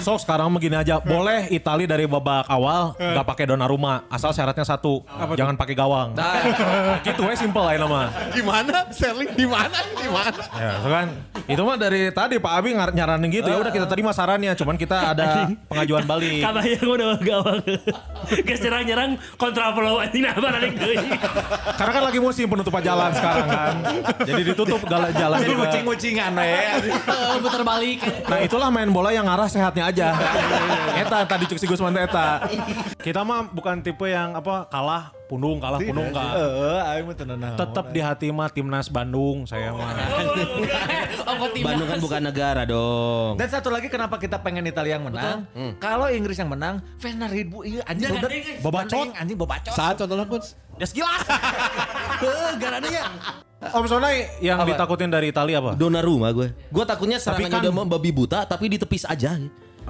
So sekarang begini aja, boleh Itali dari babak awal nggak pakai Donnarumma, asal syaratnya satu, jangan pakai gawang. gitu ya simple aja nama. Gimana? Sterling di mana? Di mana? Ya, so kan itu mah dari tadi Pak Abi ngar- nyaranin gitu ya udah kita terima sarannya, cuman kita ada pengajuan balik. Kata yang udah gawang. Geus nyerang-nyerang kontra flow anjing nah balik. Karena kan lagi musim penutupan jalan sekarang kan, jadi ditutup gala- jalan Jadi kucing-kucingan ya. Putar balik. Nah itulah main bola yang arah sehatnya aja. eta tadi cek si Gusman eta. Kita mah bukan tipe yang apa kalah pundung kalah pundung enggak. Heeh, aing mah tenan naon. Tetap di hati mah timnas Bandung saya mah. Oh, timnas? Bandung kan bukan negara dong. Dan satu lagi kenapa kita pengen Italia yang menang? Kalau Inggris yang menang, fans ribu iya anjing udah Bobacot. anjing bobacot. Saat contohnya Coach. Ya jelas. Heeh, garana ya. Om Sonai yang Apa? ditakutin dari Italia apa? Donnarumma gue. Gue takutnya serangannya kan- udah mau babi buta tapi ditepis aja.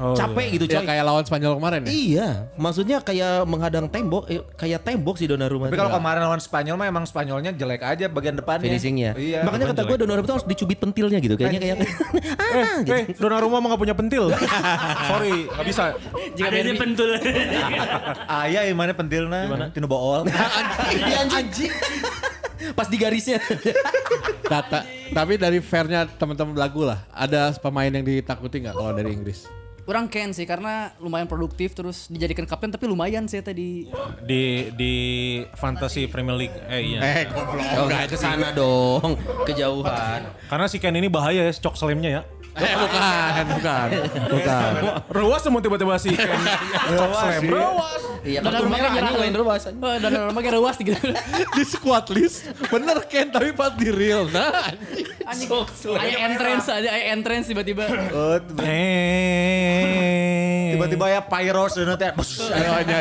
Oh, Capek gitu Ya coy. kayak lawan Spanyol kemarin ya. Iya, maksudnya kayak menghadang tembok, eh, kayak tembok sih Donnarumma. Tapi kalau kemarin lawan Spanyol mah emang Spanyolnya jelek aja bagian depannya. finishingnya. Iya. Makanya kata gue Donnarumma itu harus dicubit pentilnya gitu. Kayaknya kayak Eh, eh, Donnarumma mah gak punya pentil. Sorry, gak bisa. Ada di pentul. Ayah yang mana pentilna? Gimana? Tino bool. Iya, anjing. Pas di garisnya. Data. Tapi dari fairnya teman-teman lagu lah. Ada pemain yang ditakuti nggak kalau dari Inggris? Kurang Ken sih karena lumayan produktif terus dijadikan kapten tapi lumayan sih tadi. Di di Fantasy Premier League. Eh iya. Eh, goblok. Oh, ke sana dong. Kejauhan. Karena si Ken ini bahaya ya, cok selimnya ya. Eh, bukan, bukan. Bukan. Ruas semua tiba-tiba si Ken. Cok selim. Ruas. Iya, kartu merah anjing lain ruas. Oh, dan rumah kayak ruas gitu. di squad list bener Ken tapi pas di real nah Anjing. Aya entrance aja, aya entrance tiba-tiba. Tiba-tiba ya Pyros dan teh. ayo aja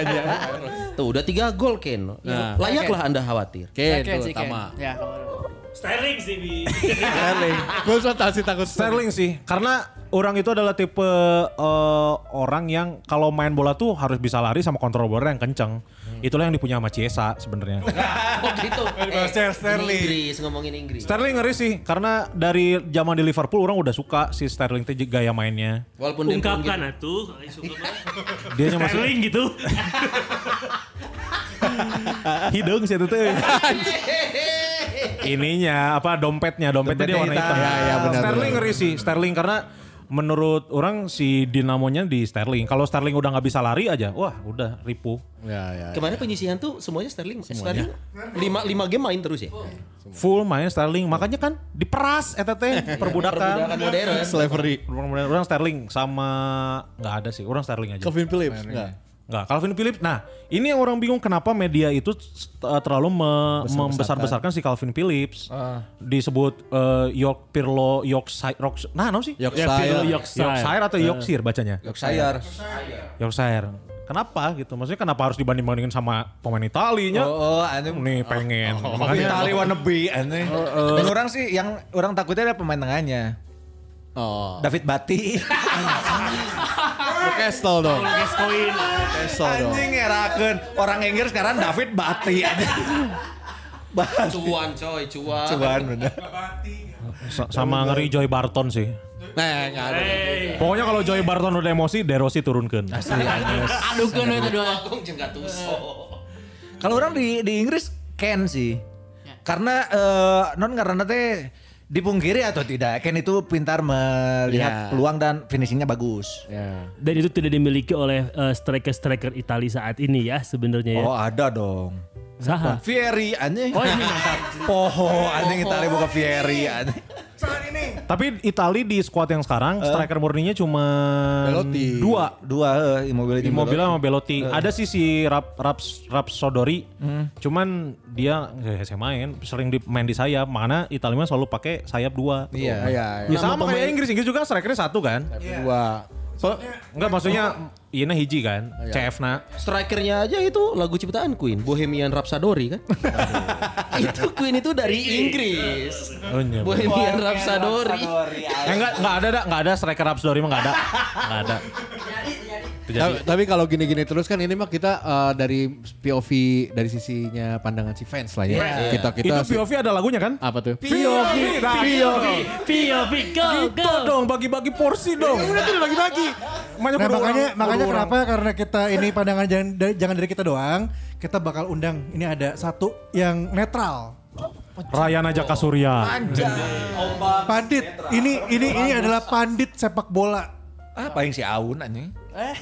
Tuh udah tiga gol Ken. Nah. Layaklah anda khawatir. Ken Ken tuh sih Ken. utama Ya, kalau Styling sih bi. Sterling gue suka sih takut Sterling sih, karena orang itu adalah tipe eh, orang yang kalau main bola tuh harus bisa lari sama kontrol bola yang kenceng. Itulah yang dipunya sama Ciesa sebenarnya. Oh gitu. Eh, Sterling. Inggris ngomongin Inggris. Sterling ngeri sih, karena dari zaman di Liverpool orang udah suka si Sterling tuh gaya mainnya. Walaupun dia Ungkapkan atuh. Suka banget. Dia Styling gitu. hidung sih itu tuh. Ininya apa dompetnya, dompetnya dia warna hitam. Ya, ya, benar, Sterling benar. ngeri sih, Sterling karena menurut orang si dinamonya di Sterling. Kalau Sterling udah nggak bisa lari aja, wah udah ripuh. ya ya Kemarin penyisihan tuh semuanya Sterling. Sterling lima, lima game main terus ya. Full main Sterling, makanya kan diperas eta teh perbudakan. Perbudakan modern. slavery Orang, Sterling sama nggak ada sih, orang Sterling aja. Calvin Phillips enggak Nggak, Calvin Phillips. Nah, ini yang orang bingung kenapa media itu uh, terlalu me- membesar-besarkan si Calvin Phillips. Disebut uh, York Pirlo Yorkshire Rock, nah, apa sih? Yorkshire. Yorkshire. Yorkshire atau Yorkshire bacanya? Yorkshire. Yorkshire. Kenapa gitu? Maksudnya kenapa harus dibanding-bandingin sama pemain Italinya? Oh, oh, anjing. Nih pengen. Tapi Makanya Itali wannabe anjing. Dan orang sih yang orang takutnya ada pemain tengahnya. Oh David Bati. Newcastle dong Gascoigne. Newcastle dong Anjing ngerakeun orang Inggris sekarang David Bati. Cuan coy, cuan. Cuan bener. Sa- sama ngeri Joy Barton sih. Nah, ada. Pokoknya kalau Joy Barton udah emosi, De Rossi turunkan. Aduh kan itu dua. Kalau orang di di Inggris Ken sih. Karena eh, non karena teh dipungkiri atau tidak, Ken itu pintar melihat Ya. peluang dan finishingnya bagus. Ya. Dan itu tidak dimiliki oleh eh, striker-striker Italia saat ini ya sebenarnya ya. Oh ada dong. Saha? Fieri anjing. Oh ini mantap. Poho anjing Italia bukan Fieri anjing. Tapi Itali di squad yang sekarang striker murninya cuma Belotti. dua. Dua eh, Immobile Immobile sama Belotti. Ada sih si Rap Rap Rap Sodori. Cuman dia ya, saya main sering di, main di sayap. Mana Italia mah selalu pakai sayap dua. Iya. Iya, Ya sama kayak Inggris. Inggris juga strikernya satu kan. Dua. So, enggak maksudnya Ina hiji kan. CF na. Strikernya aja itu lagu ciptaan Queen, Bohemian Rhapsody kan. itu Queen itu dari Inggris. Oh, iya. Bohemian Rhapsody. Eh, enggak enggak ada enggak ada striker Rap Sodori mah enggak ada. Enggak ada. Jadi. Tapi, tapi kalau gini-gini terus kan ini mah kita eh, dari POV dari sisinya pandangan si fans lah ya. Kita kita Itu POV ada lagunya kan? apa tuh? POV, POV, POV, go, Gitu go. dong, bagi-bagi porsi dong. Udah tuh bagi-bagi. Nah makanya orang- makanya kenapa karena kita ini pandangan jangan dari, jangan dari kita doang, kita bakal undang ini ada satu yang netral. Rayana Jaka Surya. Pandit. Ini ini ini adalah pandit sepak bola Apa yang si Aun anjing?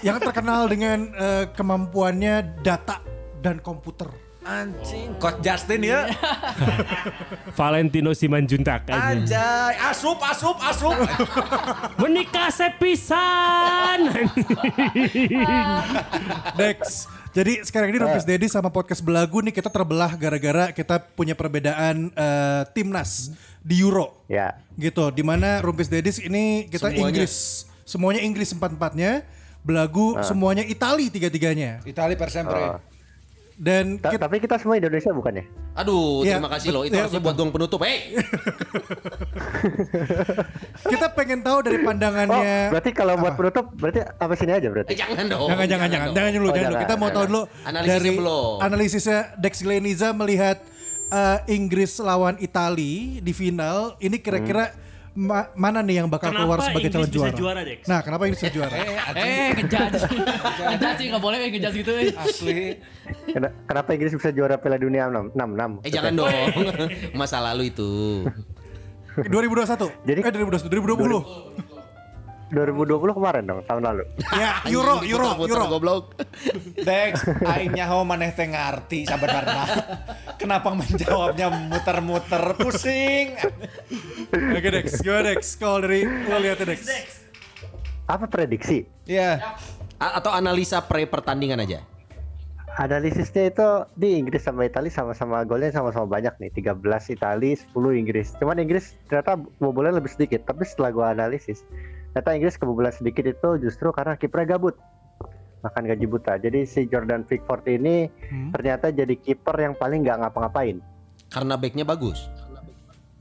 Yang terkenal dengan eh, kemampuannya data dan komputer. Anjing, Coach Justin ya. Valentino Simanjuntak. Anjay, asup asup asup. Menikah sepisan. Dex. Jadi sekarang ini Rumpis Dedi sama podcast Belagu nih kita terbelah gara-gara kita punya perbedaan eh, timnas di Euro. Ya. Gitu, di mana Rumpis Dedis ini kita Semuanya. Inggris. Semuanya Inggris empat-empatnya. Belagu semuanya Itali tiga-tiganya. Itali per sempre. Dan Ta- kita, tapi kita semua Indonesia bukan ya? Aduh, Iya, terima kasih loh. Itu iya, harusnya buat gong penutup. Hey, kita pengen tahu dari Oh, pandangannya. berarti kalau buat penutup berarti apa sini aja berarti? eh, jangan dong. Jangan, jangan, jangan, jangan dulu, Oh, jangan dulu. jangan, Kita mau tahu dulu Analisisnya dari belum. analisisnya Dex Gleniza melihat eh, Inggris lawan Itali di final. Ini kira-kira ma- mana nih yang bakal keluar Kenapa sebagai Inggris calon bisa juara? juara, Dex? Nah, kenapa Inggris bisa juara? Eh ngejudge. Ngejudge sih nggak boleh eh, ngejudge gitu. eh. Asli. Ken- Kenapa Inggris bisa juara Piala Dunia 6 6? Eh jangan dong. Masa lalu itu. 2021. Jadi- eh 2021, 2020. 2020 kemarin dong, tahun lalu. ya, Euro, Euro, Euro. Goblok. Dex, aing nyaho maneh teh ngarti sebenarnya. Kenapa menjawabnya muter-muter pusing? Oke Dex, gimana Dex? Kalau dari lo lihatnya Dex. Apa prediksi? Iya. A- atau analisa pre pertandingan aja. Analisisnya itu di Inggris sama Italia sama-sama golnya sama-sama banyak nih. 13 Italia, 10 Inggris. Cuman Inggris ternyata kebobolan lebih sedikit. Tapi setelah gua analisis, ternyata Inggris kebobolan sedikit itu justru karena kipernya gabut. Makan gaji buta. Jadi si Jordan Pickford ini ternyata jadi kiper yang paling nggak ngapa-ngapain. Karena backnya bagus.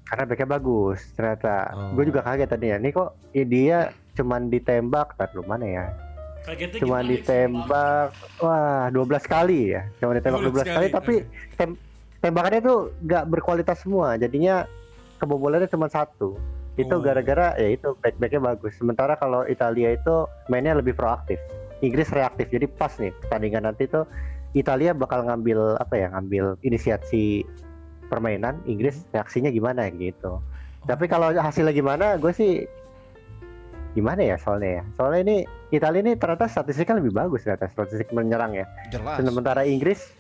Karena backnya bagus ternyata. Oh. Gue juga kaget tadinya. Nih kok ya dia cuman ditembak, lu mana ya? Kagetnya Cuman ditembak, wah 12 kali ya. Cuma ditembak 12, 12 kali, kali, tapi tem- tembakannya tuh nggak berkualitas semua. Jadinya kebobolannya cuma satu. Itu Oh. gara-gara ya itu back-backnya bagus. Sementara kalau Italia itu mainnya lebih proaktif. Inggris reaktif. Jadi pas nih pertandingan nanti tuh Italia bakal ngambil apa ya? Ngambil inisiasi permainan. Inggris reaksinya gimana gitu. Tapi kalau hasilnya gimana, gue sih gimana ya soalnya ya. Soalnya ini Italia ini ternyata statistiknya lebih bagus ternyata statistik menyerang ya. Jelas. Sementara Inggris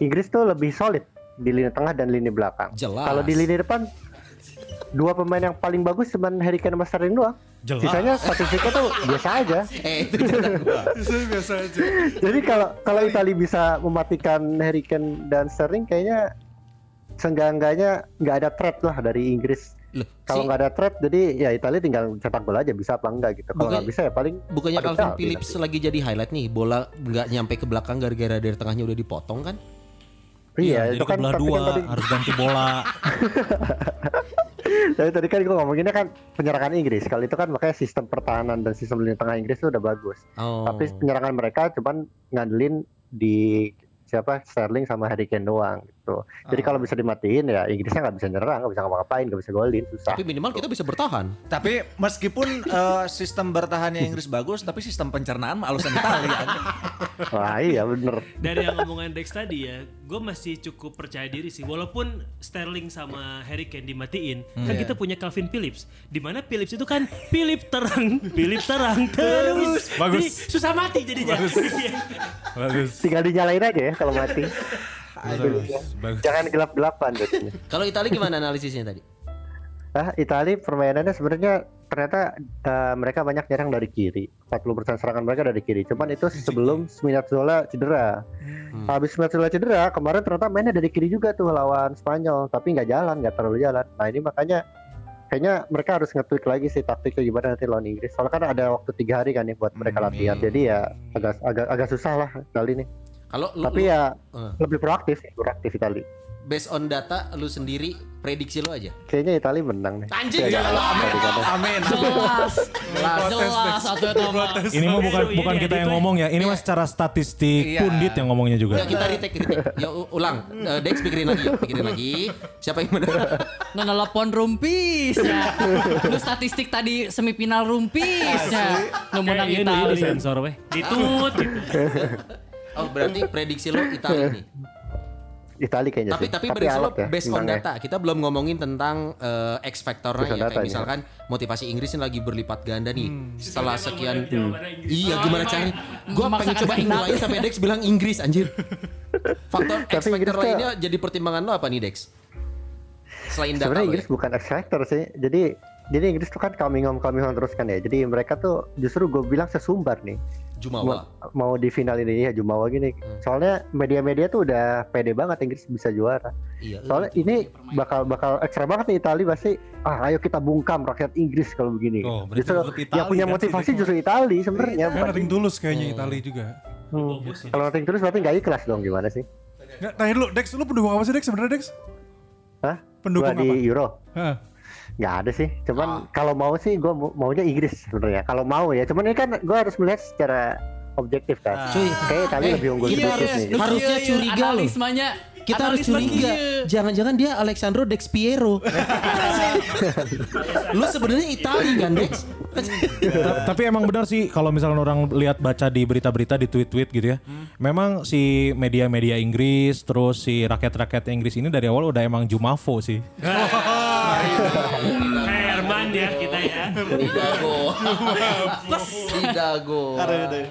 Inggris tuh lebih solid di lini tengah dan lini belakang. Jelas. Kalau di lini depan dua pemain yang paling bagus cuma Harry Kane sama Sterling doang. Jelas. Sisanya statistiknya tuh biasa aja. Eh itu biasa aja. Jadi kalau kalau Italia bisa mematikan Harry Kane dan Sterling kayaknya seenggak-enggaknya nggak ada threat lah dari Inggris. Loh, Kalau si- nggak ada threat jadi ya Italia tinggal cetak gol aja bisa apa enggak gitu. Kalau Bukan- nggak bisa ya paling bukannya Calvin Phillips nanti. lagi jadi highlight nih. Bola nggak nyampe ke belakang gara-gara dari tengahnya udah dipotong kan? Iya, jadi itu kan dua, kan tadi, harus ganti bola. tapi tadi kan gue ngomonginnya kan penyerangan Inggris. Kalau itu kan makanya sistem pertahanan dan sistem lini tengah Inggris itu udah bagus. Oh. Tapi penyerangan mereka cuman ngandelin di siapa Sterling sama Harry Kane doang gitu. gitu. Jadi kalau bisa dimatiin ya Inggrisnya nggak bisa nyerang, nggak bisa ngapa-ngapain, nggak bisa golin, susah. Tapi minimal kita bisa bertahan. Tapi meskipun eh, sistem bertahannya Inggris bagus, tapi sistem pencernaan mah alusan Italia. Wah iya bener. Dari yang ngomongin Dex tadi ya, gue masih cukup percaya diri sih. Walaupun Sterling sama Harry Kane dimatiin, kan kita punya Calvin Phillips. Di mana Phillips itu kan Philip terang, Philip terang terus. Bagus. Jadi susah mati jadinya. Iya. Bagus. Tinggal dinyalain aja ya kalau mati. Bagus. Bagus. Jangan gelap-gelapan. Kalau Italia gimana analisisnya tadi? Ah, Itali permainannya sebenarnya ternyata eh, mereka banyak nyerang dari kiri. 40% serangan mereka dari kiri. Cuman itu sebelum Spinazzola cedera. Habis Spinazzola cedera, kemarin ternyata mainnya dari kiri juga tuh lawan Spanyol, tapi nggak jalan, nggak terlalu jalan. Nah, ini makanya kayaknya mereka harus nge-tweak lagi sih taktiknya gimana nanti lawan Inggris. Soalnya kan ada waktu tiga hari kan nih buat mereka latihan. Jadi ya agak agak agak susah lah kali ini. Kalau lu, Tapi lu- ya Eh. lebih proaktif, proaktif Itali. based on data lu sendiri prediksi lu aja. Kayaknya Itali menang nih. Anjing Ya, ya Allah, amin. Amin. Jelas. Jelas satu itu mah. Ini mah bukan Ini bukan ya, kita yang itu ya. ngomong ya. Ini mah secara statistik Iya. pundit yang ngomongnya Ya juga. kita retake, retake. Ya ulang. Eh, Dex pikirin lagi, yuk. pikirin lagi. Siapa yang menang? Nah, nelpon rumpis ya. Lu statistik tadi semifinal rumpis ya. Lu menang Kayak ini, sensor weh. Ditut gitu. Oh berarti prediksi lu Italia nih. Itali kayaknya Tapi sih. tapi lu alat ya, based on data. Kita belum ngomongin tentang eh, X factornya ya. Kayak nih. misalkan motivasi Inggris ini lagi berlipat ganda nih. Setelah sekian Inggris. Iya gimana caranya? iya. Gue pengen coba ingin sampai Dex bilang Inggris anjir. Faktor X Tapi factor Inggris lainnya jadi pertimbangan lo apa nih Dex? Selain data Sebenarnya lo Inggris ya? bukan X factor sih. Jadi jadi Inggris tuh kan coming home coming home terus kan ya. Jadi mereka tuh justru gue bilang sesumbar nih. Jumawa. Mau, mau di final ini ya Jumawa gini. Soalnya media-media tuh udah pede banget Inggris bisa juara. Iya. Soalnya ini bakal bakal ekstra banget nih Itali pasti ah ayo kita bungkam rakyat Inggris kalau begini. Oh, berarti justru Itali yang punya kan motivasi justru Itali sebenarnya. Kayak nothing tulus kayaknya Itali juga. Hmm. Kalau nothing terus berarti nggak ikhlas dong gimana sih? Nggak, tanya dulu, Dex, lu pendukung apa sih Dex sebenarnya Dex? Hah? Pendukung Gua di apa? Euro? Hah. Nggak ada sih. Cuman kalau mau sih gue maunya Inggris sebenarnya. Kalau mau ya. Cuman ini kan gue harus melihat secara objektif kan. Cuy, Kayak Itali eh, lebih unggul sedikit harus- nih. lu- Harusnya Iya, iya, curiga loh. Analismanya. Kita harus curiga. Jangan-jangan dia Alexandro Dex Piero. Lu sebenarnya Itali kan Dex? Ta- Tapi emang benar sih kalau misalnya orang lihat baca di berita-berita di tweet-tweet gitu ya. Memang si media-media Inggris terus si rakyat-rakyat Inggris ini dari awal udah emang Jumavo sih. Herman ya kita ya. Idago. Idago.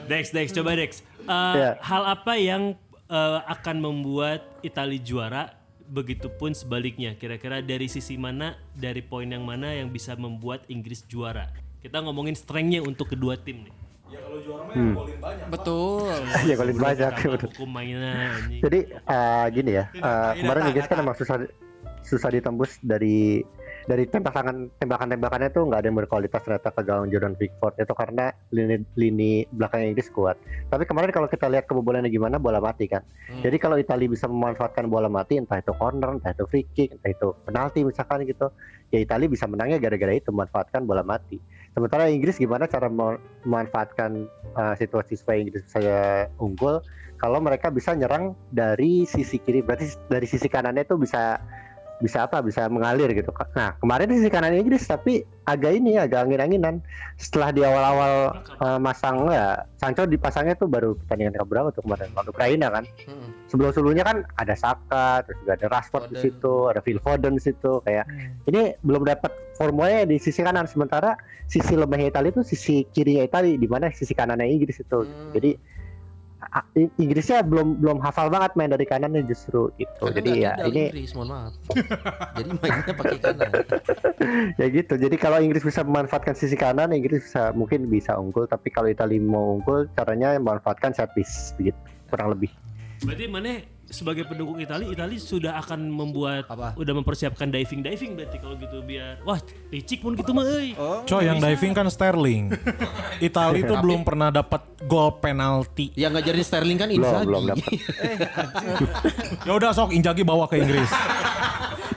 Dex, Dex, coba Dex. Eh, Iya. Hal apa yang eh, akan membuat Italia juara? Begitupun sebaliknya. Kira-kira dari sisi mana, dari poin yang mana yang bisa membuat Inggris juara? Kita ngomongin strength-nya untuk kedua tim nih. Betul. Iya golin banyak. Hukum mainan. Jadi eh, gini ya. eh, kemarin Inggris kan emang susah susah ditembus dari dari tembakan tembakan-tembakannya tuh nggak ada yang berkualitas ternyata ke gawang Jordan Pickford itu karena lini lini belakang Inggris kuat. Tapi kemarin kalau kita lihat kebobolannya gimana bola mati kan. Jadi kalau Italia bisa memanfaatkan bola mati entah itu corner, entah itu free kick, entah itu penalti misalkan gitu, ya Italia bisa menangnya gara-gara itu memanfaatkan bola mati. Sementara Inggris gimana cara mem- memanfaatkan uh, situasi supaya Inggris bisa unggul kalau mereka bisa nyerang dari sisi kiri berarti dari sisi kanannya itu bisa bisa apa bisa mengalir gitu. Nah kemarin di sisi kanan Inggris tapi agak ini agak angin-anginan. Setelah di awal-awal uh, masang ya Sancho dipasangnya tuh baru pertandingan keberapa tuh kemarin? Lawan Ukraina kan? Sebelum sebelumnya kan ada Saka terus juga ada Rashford di situ ada Phil Foden di situ kayak ini belum dapat formulanya di sisi kanan. Sementara sisi lemahnya Italia itu sisi kirinya Italia di mana sisi kanannya Inggris itu. Hmm. jadi Inggrisnya belum belum hafal banget main dari kanannya justru gitu Karena jadi ya ini Inggris, mohon maaf. Jadi mainnya pakai kanan. ya gitu jadi kalau Inggris bisa memanfaatkan sisi kanan Inggris bisa mungkin bisa unggul tapi kalau Italia mau unggul caranya memanfaatkan set piece begitu kurang lebih Berarti mana sebagai pendukung Italia, Italia sudah akan membuat Apa? udah mempersiapkan diving diving berarti kalau gitu biar wah licik pun gitu mah euy. Coy yang diving kan Sterling. Italia itu belum pernah dapat gol penalti. Yang ngajarin Sterling kan belum Inzaghi. belum dapat Ya udah sok Injagi bawa ke Inggris.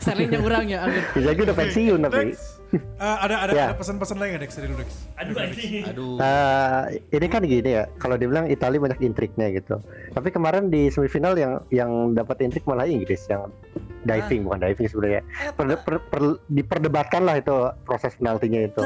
Sterlingnya kurangnya. Angger. Inzaghi udah pensiun tapi. Dex, eh, ada ada Ya. ada pesan-pesan lain nggak Dex dari lu Dex? Aduh anjing. Aduh. Eh, ini kan gini ya, kalau dibilang Italia banyak intriknya gitu. Tapi kemarin di semifinal yang yang dapat intrik malah Inggris yang diving bukan diving sebenarnya. Per- per- per- diperdebatkan lah itu proses penaltinya itu.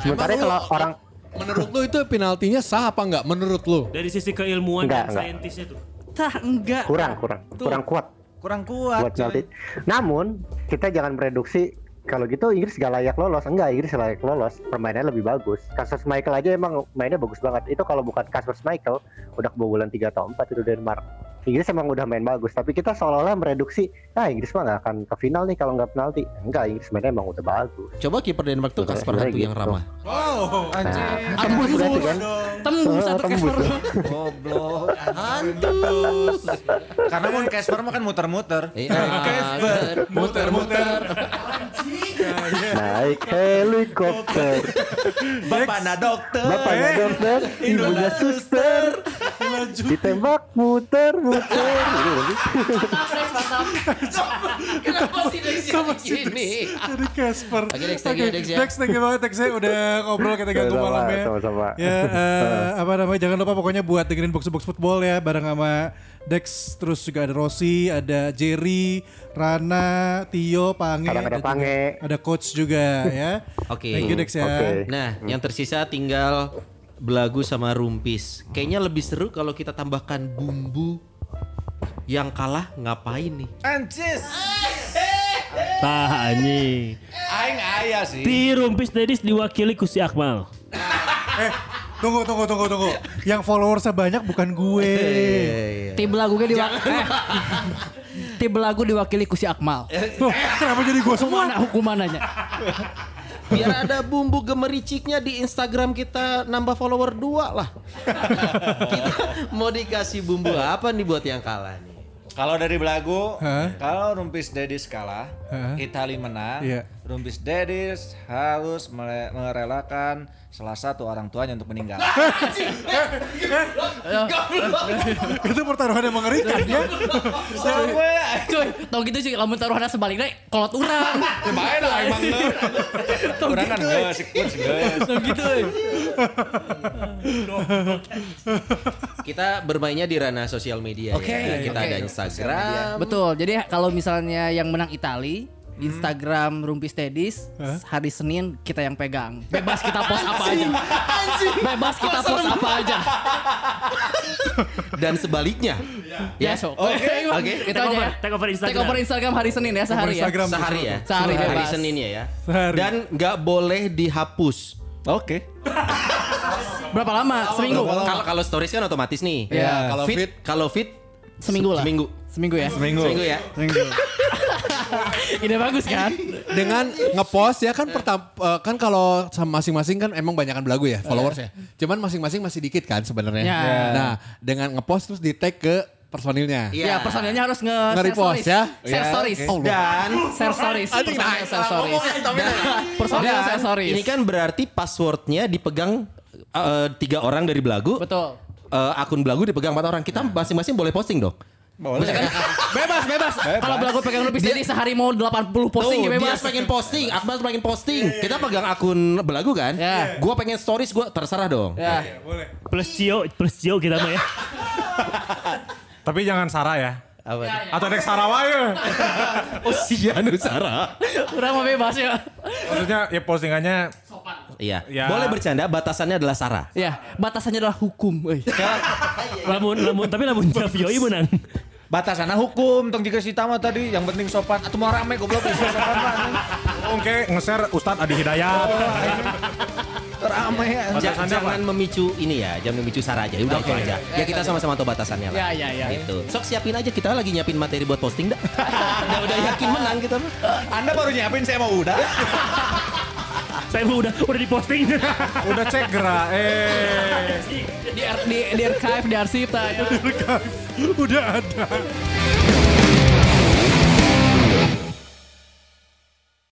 Sementara Emang lu- kalau orang Menurut lu itu penaltinya sah apa enggak? Menurut lu? Dari sisi keilmuan Enggak, dan enggak. saintisnya tuh. Tah enggak. kurang kurang kurang kuat Kurang kuat. buat penalti. Namun kita jangan mereduksi kalau gitu Inggris gak layak lolos. Enggak, Inggris layak lolos. Permainannya lebih bagus. Kasus Michael aja emang mainnya bagus banget. Itu kalau bukan kasus Michael, udah kebobolan 3 atau 4 itu Denmark. Inggris emang udah main bagus, tapi kita seolah-olah mereduksi, ah Inggris mah gak akan ke final nih kalau nggak penalti. Enggak, Inggris mainnya emang udah bagus. Coba kiper Denmark tuh Kasper sebenarnya Hantu yang gitu. ramah. Oh, Nah, Tembus tembus berarti kan? Tembus satu tuh. Goblok. Hantus. Karena mun Casper mah kan muter-muter. Iya. Muter-muter. Naik helikopter. Bapakna dokter. Bapaknya dokter, ibunya suster. Ditembak muter-muter. Gitu, Kenapa sih dari gini? Jadi Casper. Oke, Dex, thank you, Dex, ya. Dex, thank you banget Dex ya udah ngobrol kita ganggu Sama-sama, malam ya. sama-sama. Ya, eh, apa namanya? Jangan lupa pokoknya buat dengerin box box football ya bareng sama Dex, terus juga ada Rossi, ada Jerry, Rana, Tio, Pange, ada Pange. ada coach juga ya. Oke. Thank you Dex ya. Oke. Nah, yang tersisa tinggal belagu sama rumpis. Kayaknya lebih seru kalau kita tambahkan bumbu yang kalah ngapain nih? Anjis. Tah anjing. Aing aya sih. Ti Rumpis Dedis diwakili ku si Akmal. Eh, tunggu tunggu tunggu tunggu. Yang followersnya banyak bukan gue. Tim lagu diwakili. Tim lagu diwakili ku si Akmal. Tuh, kenapa jadi gue semua? Mana hukumannya? Biar ada bumbu gemericiknya di Instagram kita nambah follower dua lah. kita mau dikasih bumbu apa nih buat yang kalah nih? Kalau dari belagu, Hah? kalau Rumpis Dedis kalah, Hah? Itali menang, Iya. Rumpis Dedis harus mere- merelakan salah satu orang tuanya untuk meninggal. Itu pertaruhan yang mengerikan ya. Cuy, tau gitu sih, lamun taruhannya sebaliknya, kolot urang. Main lah emang Orang kan gak asik pun Tau gitu. Kita bermainnya di ranah sosial media Oke, ya. Kita ada Instagram. Betul, jadi kalau misalnya yang menang Itali, Instagram Rumpis Tedis, hari Senin kita yang pegang. Bebas kita post apa aja. Bebas kita post apa aja. Dan sebaliknya. Ya, sok. Oke. Oke. Itu Take aja. ya. take over Instagram. Take over Instagram hari Senin ya, sehari ya. Instagram. Sehari ya. Sehari hari bebas. Seninnya ya. Sehari. Dan nggak boleh dihapus. Oke. Berapa lama? Seminggu. Kalau kalau stories kan otomatis nih. Iya. Kalau fit, fit, kalau fit Seminggu lah. Seminggu. Seminggu ya. Seminggu. Seminggu ya. Ide bagus kan? dengan ngepost ya kan pertam eh, kan kalau sama masing-masing kan emang banyakan belagu ya followers ya. Cuman masing-masing masih dikit kan sebenarnya. Ya. Nah, dengan ngepost terus di tag ke personilnya. Ya, personilnya harus nge share ya. stories. Share stories. Dan Share stories. Personilnya share stories. dan, Personilnya share stories. ini kan berarti passwordnya dipegang eh, tiga orang dari belagu. Betul. Eh, akun belagu dipegang empat orang. Kita masing-masing boleh posting dong. Boleh. Bebas, bebas. Kalau belagu pegang lebih jadi sehari mau 80 posting ya Tuh, bebas. dia pengen posting, Akmal pengen posting. Kita pegang akun belagu kan? Ya. Gua pengen stories, gua terserah dong. Ya. Plus Cio, plus Cio kita mah ya. Tapi jangan Sarah ya. Apa? Atau Dex Sarawaya. Oh, si Anusara. Udah mau bebas ya. Maksudnya ya postingannya Iya. Ya. Boleh bercanda, batasannya adalah Sarah. Ya, batasannya adalah hukum. euy. lamun lamun tapi lamun Javioi menang. batasannya hukum tong jika si Tama tadi yang penting sopan atau mau rame goblok bisa sopan mah. oke nge-share Ustadz Adi Hidayat. Rame ya. Ja- Batasannya jangan memicu ini ya, jangan memicu Sarah aja. Udah itu aja. Ya kita sama-sama tahu batasannya lah. Ya, ya, ya. Gitu. Sok siapin aja kita lagi nyiapin materi buat posting dah. udah udah yakin menang kita mah. Anda baru nyiapin saya mau udah. Saya udah udah diposting. Udah cek gerak eh. Di, di, di archive, di arsip. Udah ada.